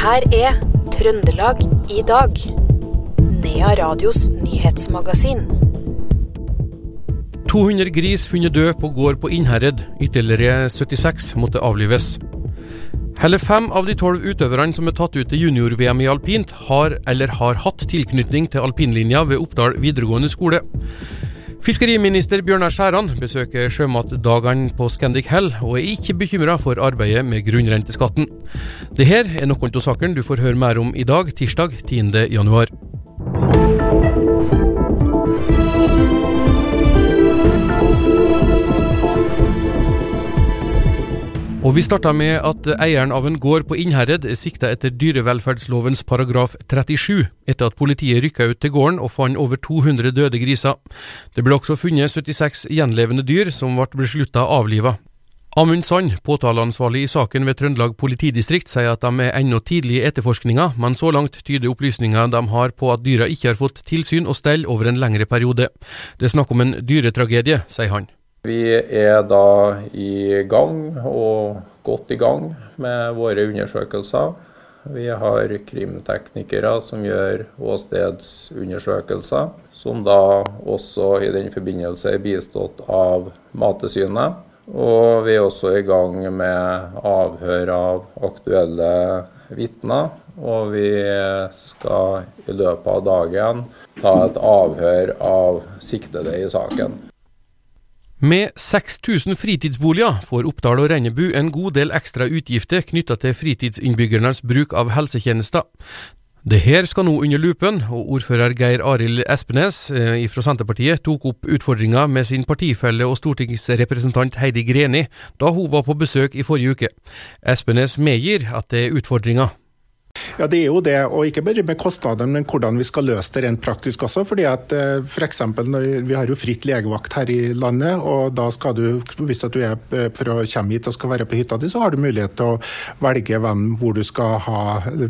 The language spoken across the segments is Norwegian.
her er Trøndelag i dag. Nea Radios nyhetsmagasin. 200 gris funnet død på gård på Innherred. Ytterligere 76 måtte avlives. Hele fem av de tolv utøverne som er tatt ut til junior-VM i alpint, har eller har hatt tilknytning til alpinlinja ved Oppdal videregående skole. Fiskeriminister Bjørnar Skjæran besøker sjømatdagene på Scandic Hell, og er ikke bekymra for arbeidet med grunnrenteskatten. Dette er noen av sakene du får høre mer om i dag, tirsdag 10. Og vi starta med at eieren av en gård på Innherred er sikta etter dyrevelferdslovens paragraf 37, etter at politiet rykka ut til gården og fant over 200 døde griser. Det ble også funnet 76 gjenlevende dyr som ble beslutta avliva. Amund Sand, påtaleansvarlig i saken ved Trøndelag politidistrikt, sier at de er ennå tidlig i etterforskninga, men så langt tyder opplysninger de har på at dyra ikke har fått tilsyn og stell over en lengre periode. Det er snakk om en dyretragedie, sier han. Vi er da i gang, og godt i gang, med våre undersøkelser. Vi har krimteknikere som gjør åstedsundersøkelser, som da også i den forbindelse er bistått av Mattilsynet. Og vi er også i gang med avhør av aktuelle vitner. Og vi skal i løpet av dagen ta et avhør av siktede i saken. Med 6000 fritidsboliger får Oppdal og Rennebu en god del ekstra utgifter knytta til fritidsinnbyggernes bruk av helsetjenester. Det her skal nå under lupen, og ordfører Geir Arild Espenes eh, fra Senterpartiet tok opp utfordringa med sin partifelle og stortingsrepresentant Heidi Greni da hun var på besøk i forrige uke. Espenes medgir at det er utfordringer. Ja, det er jo det, og ikke bare med kostnadene, men hvordan vi skal løse det rent praktisk også. fordi at eh, for eksempel, Vi har jo fritt legevakt her i landet, og da skal du, hvis du er eh, for å komme hit og skal være på hytta di, så har du mulighet til å velge hvem, hvor du skal ha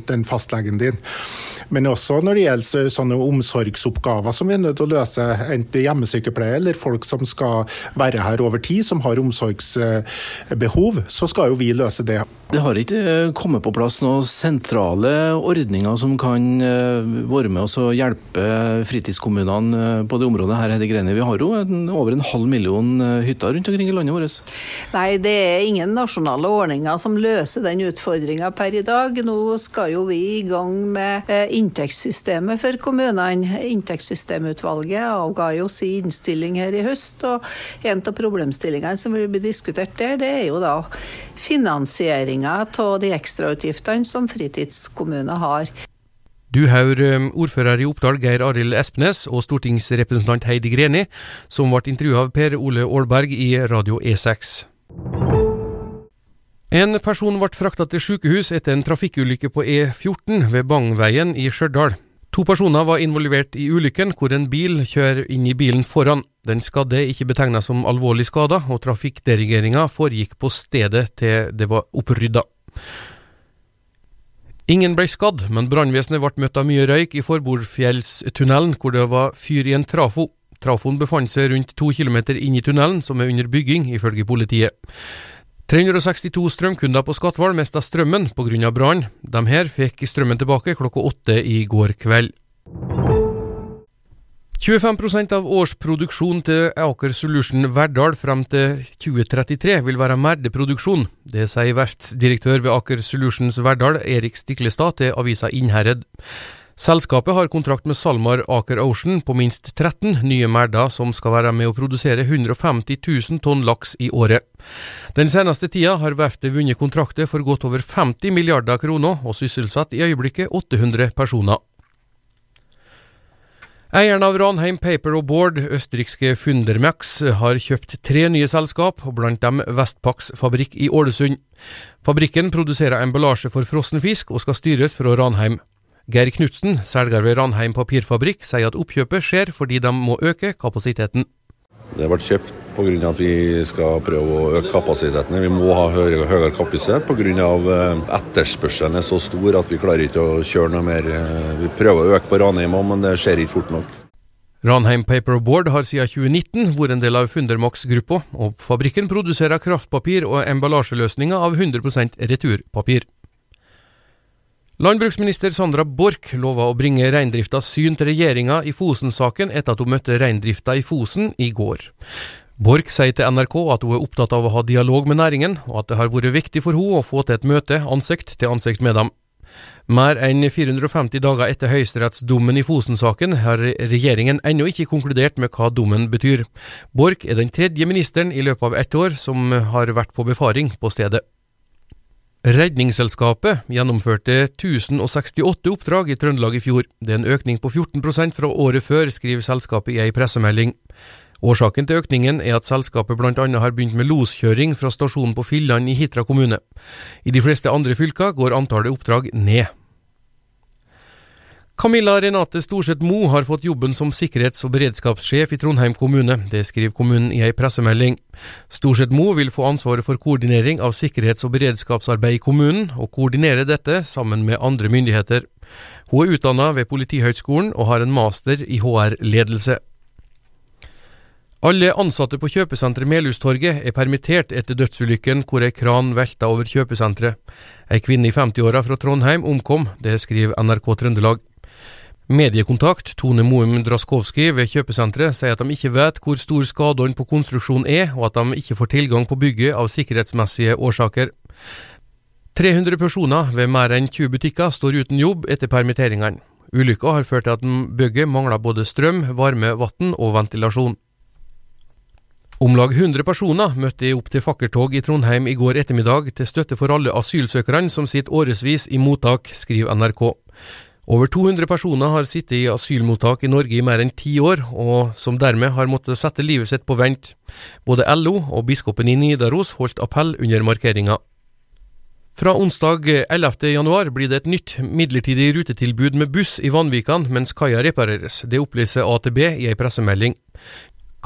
den fastlegen din. Men også når det gjelder sånne omsorgsoppgaver som vi er nødt til å løse, enten hjemmesykepleie eller folk som skal være her over tid, som har omsorgsbehov, så skal jo vi løse det. Det har ikke eh, kommet på plass noen sentrale ordninger som kan eh, være med oss og hjelpe fritidskommunene eh, på det området her, Hedde Greni. Vi har jo en, over en halv million hytter rundt omkring i landet vårt. Nei, det er ingen nasjonale ordninger som løser den utfordringa per i dag. Nå skal jo vi i gang med inntektssystemet for kommunene. Inntektssystemutvalget avga jo sin innstilling her i høst, og en av problemstillingene som vil bli diskutert der, det er jo da finansieringa av de ekstrautgiftene som fritidskommuner har. Du hører um, ordfører i Oppdal Geir Arild Espnes og stortingsrepresentant Heidi Greni, som ble intervjua av Per Ole Aalberg i Radio E6. En person ble frakta til sykehus etter en trafikkulykke på E14 ved Bangveien i Stjørdal. To personer var involvert i ulykken, hvor en bil kjører inn i bilen foran. Den skadde ikke betegna som alvorlig skada, og trafikkdirigeringa foregikk på stedet til det var opprydda. Ingen ble skadd, men brannvesenet ble møtt av mye røyk i Forbordfjellstunnelen, hvor det var fyr i en trafo. Trafoen befant seg rundt to kilometer inn i tunnelen, som er under bygging, ifølge politiet. 362 strømkunder på Skatval mista strømmen pga. brann. De her fikk strømmen tilbake klokka åtte i går kveld. 25% av årsproduksjonen til Aker Solution Verdal frem til 2033 vil være merdeproduksjon. Det sier verftsdirektør ved Aker Solutions Verdal, Erik Stiklestad, til avisa Innherred. Selskapet har kontrakt med SalMar Aker Ocean på minst 13 nye merder som skal være med å produsere 150 000 tonn laks i året. Den seneste tida har verftet vunnet kontrakter for godt over 50 milliarder kroner, og sysselsatt i øyeblikket 800 personer. Eieren av Ranheim Paper og Board, østerrikske Fundermax, har kjøpt tre nye selskap, blant dem Vestpaks fabrikk i Ålesund. Fabrikken produserer emballasje for frossenfisk og skal styres fra Ranheim. Geir Knutsen, selger ved Ranheim papirfabrikk, sier at oppkjøpet skjer fordi de må øke kapasiteten. Det ble kjøpt pga. at vi skal prøve å øke kapasiteten. Vi må ha høyere, høyere kapasitet pga. Eh, etterspørselen er så stor at vi klarer ikke å kjøre noe mer. Eh, vi prøver å øke på Ranheim òg, men det skjer ikke fort nok. Ranheim Paperboard har siden 2019 vært en del av Fundermax-gruppa, og fabrikken produserer kraftpapir og emballasjeløsninger av 100% returpapir. Landbruksminister Sandra Borch lova å bringe reindriftas syn til regjeringa i Fosen-saken etter at hun møtte reindrifta i Fosen i går. Borch sier til NRK at hun er opptatt av å ha dialog med næringen, og at det har vært viktig for henne å få til et møte ansikt til ansikt med dem. Mer enn 450 dager etter høyesterettsdommen i Fosen-saken har regjeringen ennå ikke konkludert med hva dommen betyr. Borch er den tredje ministeren i løpet av ett år som har vært på befaring på stedet. Redningsselskapet gjennomførte 1068 oppdrag i Trøndelag i fjor. Det er en økning på 14% fra året før, skriver selskapet i ei pressemelding. Årsaken til økningen er at selskapet bl.a. har begynt med loskjøring fra stasjonen på Filland i Hitra kommune. I de fleste andre fylker går antallet oppdrag ned. Camilla Renate Storseth Mo har fått jobben som sikkerhets- og beredskapssjef i Trondheim kommune. Det skriver kommunen i ei pressemelding. Storseth Mo vil få ansvaret for koordinering av sikkerhets- og beredskapsarbeid i kommunen, og koordinere dette sammen med andre myndigheter. Hun er utdanna ved Politihøgskolen og har en master i HR-ledelse. Alle ansatte på kjøpesenteret Melhustorget er permittert etter dødsulykken hvor ei kran velta over kjøpesenteret. Ei kvinne i 50-åra fra Trondheim omkom, det skriver NRK Trøndelag. Mediekontakt Tone Moum Draskowski ved kjøpesenteret sier at de ikke vet hvor stor skadene på konstruksjonen er, og at de ikke får tilgang på bygget av sikkerhetsmessige årsaker. 300 personer ved mer enn 20 butikker står uten jobb etter permitteringene. Ulykka har ført til at bygget mangler både strøm, varme, vann og ventilasjon. Om lag 100 personer møtte opp til fakkeltog i Trondheim i går ettermiddag til støtte for alle asylsøkerne som sitter årevis i mottak, skriver NRK. Over 200 personer har sittet i asylmottak i Norge i mer enn ti år, og som dermed har måttet sette livet sitt på vent. Både LO og biskopen i Nidaros holdt appell under markeringa. Fra onsdag 11. januar blir det et nytt midlertidig rutetilbud med buss i Vanvikan mens kaia repareres. Det opplyser AtB i ei pressemelding.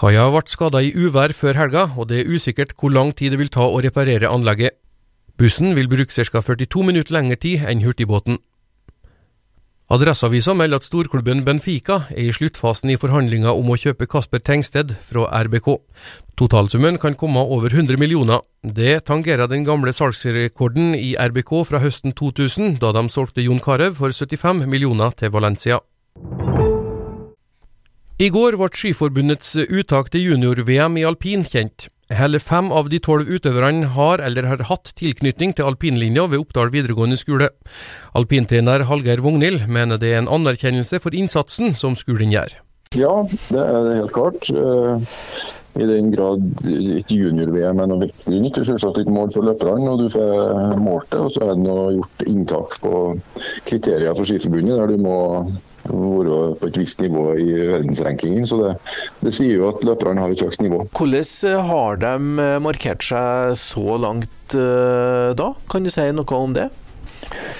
Kaia ble skada i uvær før helga, og det er usikkert hvor lang tid det vil ta å reparere anlegget. Bussen vil bruke ca. 42 minutter lengre tid enn hurtigbåten. Adresseavisa melder at storklubben Benfica er i sluttfasen i forhandlinger om å kjøpe Kasper Tengsted fra RBK. Totalsummen kan komme over 100 millioner. Det tangerer den gamle salgsrekorden i RBK fra høsten 2000, da de solgte Jon Carew for 75 millioner til Valencia. I går ble Skiforbundets uttak til junior-VM i alpin kjent. Hele fem av de tolv utøverne har eller har hatt tilknytning til alpinlinja ved Oppdal videregående skole. Alpintrener Hallgeir Vognhild mener det er en anerkjennelse for innsatsen som skolen gjør. Ja, det er det helt klart. Eh, I den grad et junior-VM er noe viktig nytt, selvsagt et mål for løperne, og du får målt det. Og så er det gjort inntak på kriterier for Skiforbundet, der du må være på et visst nivå i verdensrankingen. Så det, det sier jo at løperne har et høyt nivå. Hvordan har de markert seg så langt uh, da? Kan du si noe om det?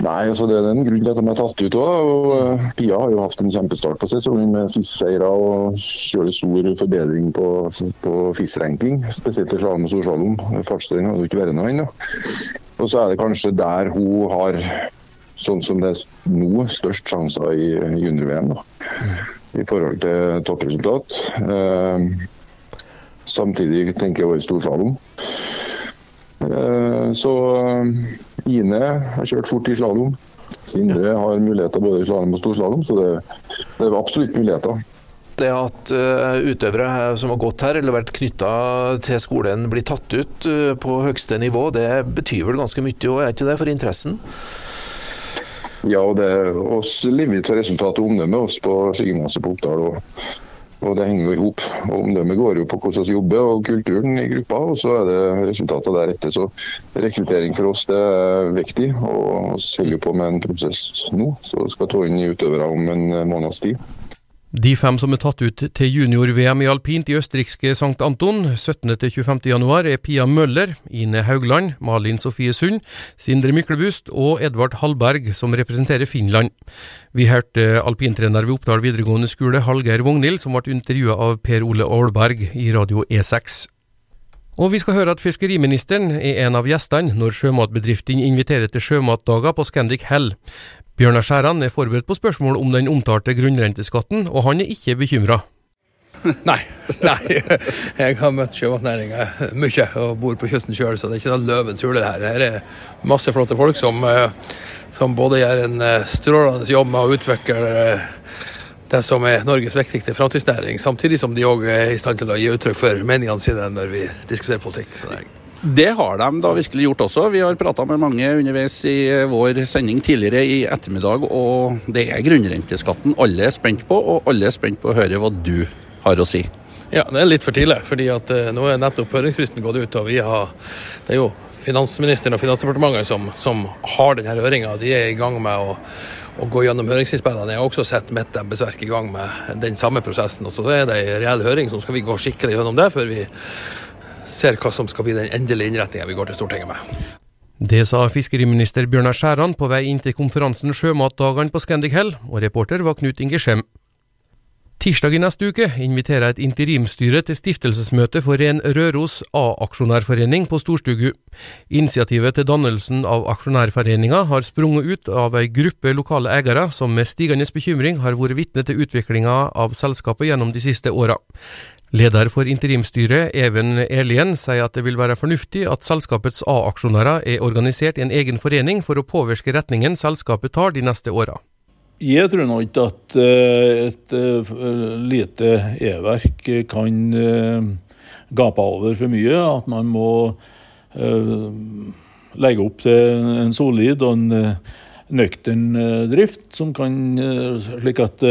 Nei, altså Det er en grunn til at de er tatt ut òg. Pia har jo hatt en kjempestart på sesongen med FIS-seire og kjører stor forbedring på, på FIS-ranking. Spesielt i slalåm og storslalåm. Fartsstøyen hadde jo ikke vært noe ennå. Og så er det kanskje der hun har sånn som det er nå, størst sjanser i junior-VM. I forhold til toppresultat. Eh, samtidig tenker jeg også i storslalåm. Eh, så eh, Ine har kjørt fort i slalåm. Sindre har muligheter både i slalåm og storslalåm, så det, det er absolutt muligheter. Det at uh, utøvere som har gått her eller vært knytta til skolen, blir tatt ut på høyeste nivå, det betyr vel ganske mye, og er ikke det for interessen? Ja, og det oss lever av resultatet og omdømmet oss på skigymnaset på Oppdal. Og, og, det henger jo i hop. Omdømmet går jo på hvordan vi jobber og kulturen i gruppa, og så er det resultatet deretter. Så rekruttering for oss det er viktig. Og vi holder på med en prosess nå, så skal ta inn utøvere om en måneds tid. De fem som er tatt ut til junior-VM i alpint i østerrikske St. Anton 17.-25.1 er Pia Møller, Ine Haugland, Malin Sofie Sund, Sindre Myklebust og Edvard Hallberg, som representerer Finland. Vi hørte alpintrener ved Oppdal videregående skole Hallgeir Vognhild, som ble intervjua av Per Ole Aalberg i Radio E6. Og vi skal høre at fiskeriministeren er en av gjestene når sjømatbedriftene inviterer til sjømatdager på Scandic Hell. Bjørnar Skjæran er forberedt på spørsmål om den omtalte grunnrenteskatten, og han er ikke bekymra. Nei. Nei. Jeg har møtt sjømatnæringa mye og bor på kysten sjøl, så det er ikke noe løvens hule her. Her er masse flotte folk som, eh, som både gjør en eh, strålende jobb med å utvikle eh, det som er Norges viktigste framtidsnæring, samtidig som de òg er i stand til å gi uttrykk for meningene sine når vi diskuterer politikk. Så det er det har de da virkelig gjort også. Vi har prata med mange underveis i vår sending tidligere i ettermiddag, og det er grunnrenteskatten alle er spent på, og alle er spent på å høre hva du har å si. Ja, det er litt for tidlig, fordi at uh, nå er nettopp høringsfristen gått ut, og vi har Det er jo finansministeren og Finansdepartementet som, som har denne høringa. De er i gang med å, å gå gjennom høringsinnspillene. Jeg har også sett mitt embetsverk i gang med den samme prosessen. og Så er det en reell høring, så skal vi gå skikkelig gjennom det før vi ser hva som skal bli den endelige innretninga vi går til Stortinget med. Det sa fiskeriminister Bjørnar Skjæran på vei inn til konferansen Sjømatdagene på Scandic Hell, og reporter var Knut Inge Skjem. Tirsdag i neste uke inviterer et interimstyre til stiftelsesmøte for Ren Røros A-aksjonærforening på Storstugu. Initiativet til dannelsen av aksjonærforeninga har sprunget ut av ei gruppe lokale eiere som med stigende bekymring har vært vitne til utviklinga av selskapet gjennom de siste åra. Leder for interimstyret, Even Elien, sier at det vil være fornuftig at selskapets A-aksjonærer er organisert i en egen forening for å påvirke retningen selskapet tar de neste åra. Jeg tror nå ikke at eh, et eh, lite e-verk kan eh, gape over for mye. At man må legge opp til en solid og en nøktern drift, som kan, slik at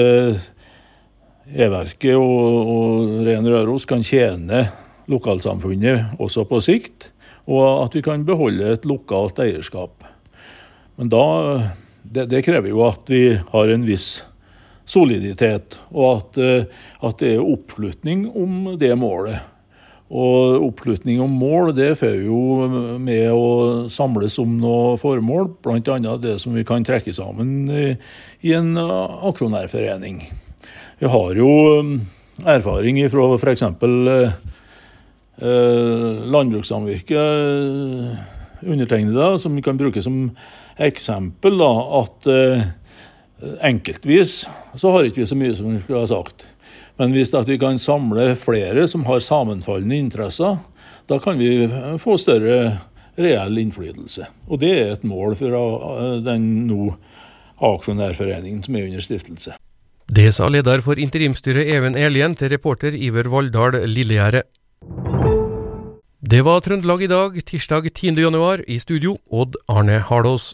E-verket og, og Ren Røros kan tjene lokalsamfunnet også på sikt, og at vi kan beholde et lokalt eierskap. Men da, det, det krever jo at vi har en viss soliditet, og at, at det er oppslutning om det målet. Og oppslutning om mål det får vi jo med å samles om noe formål, bl.a. det som vi kan trekke sammen i, i en aksjonærforening. Vi har jo um, erfaring fra f.eks. Eh, eh, landbrukssamvirket eh, undertegnede, som vi kan bruke som eksempel. Da, at eh, enkeltvis så har ikke vi så mye som vi skulle ha sagt. Men hvis vi kan samle flere som har sammenfallende interesser, da kan vi få større reell innflytelse. Og det er et mål for eh, den nå aksjonærforeningen som er under stiftelse. Det sa leder for interimstyret Even Elien til reporter Iver Valldal Lillegjerdet. Det var Trøndelag i dag, tirsdag 10. januar. I studio, Odd Arne Hardås.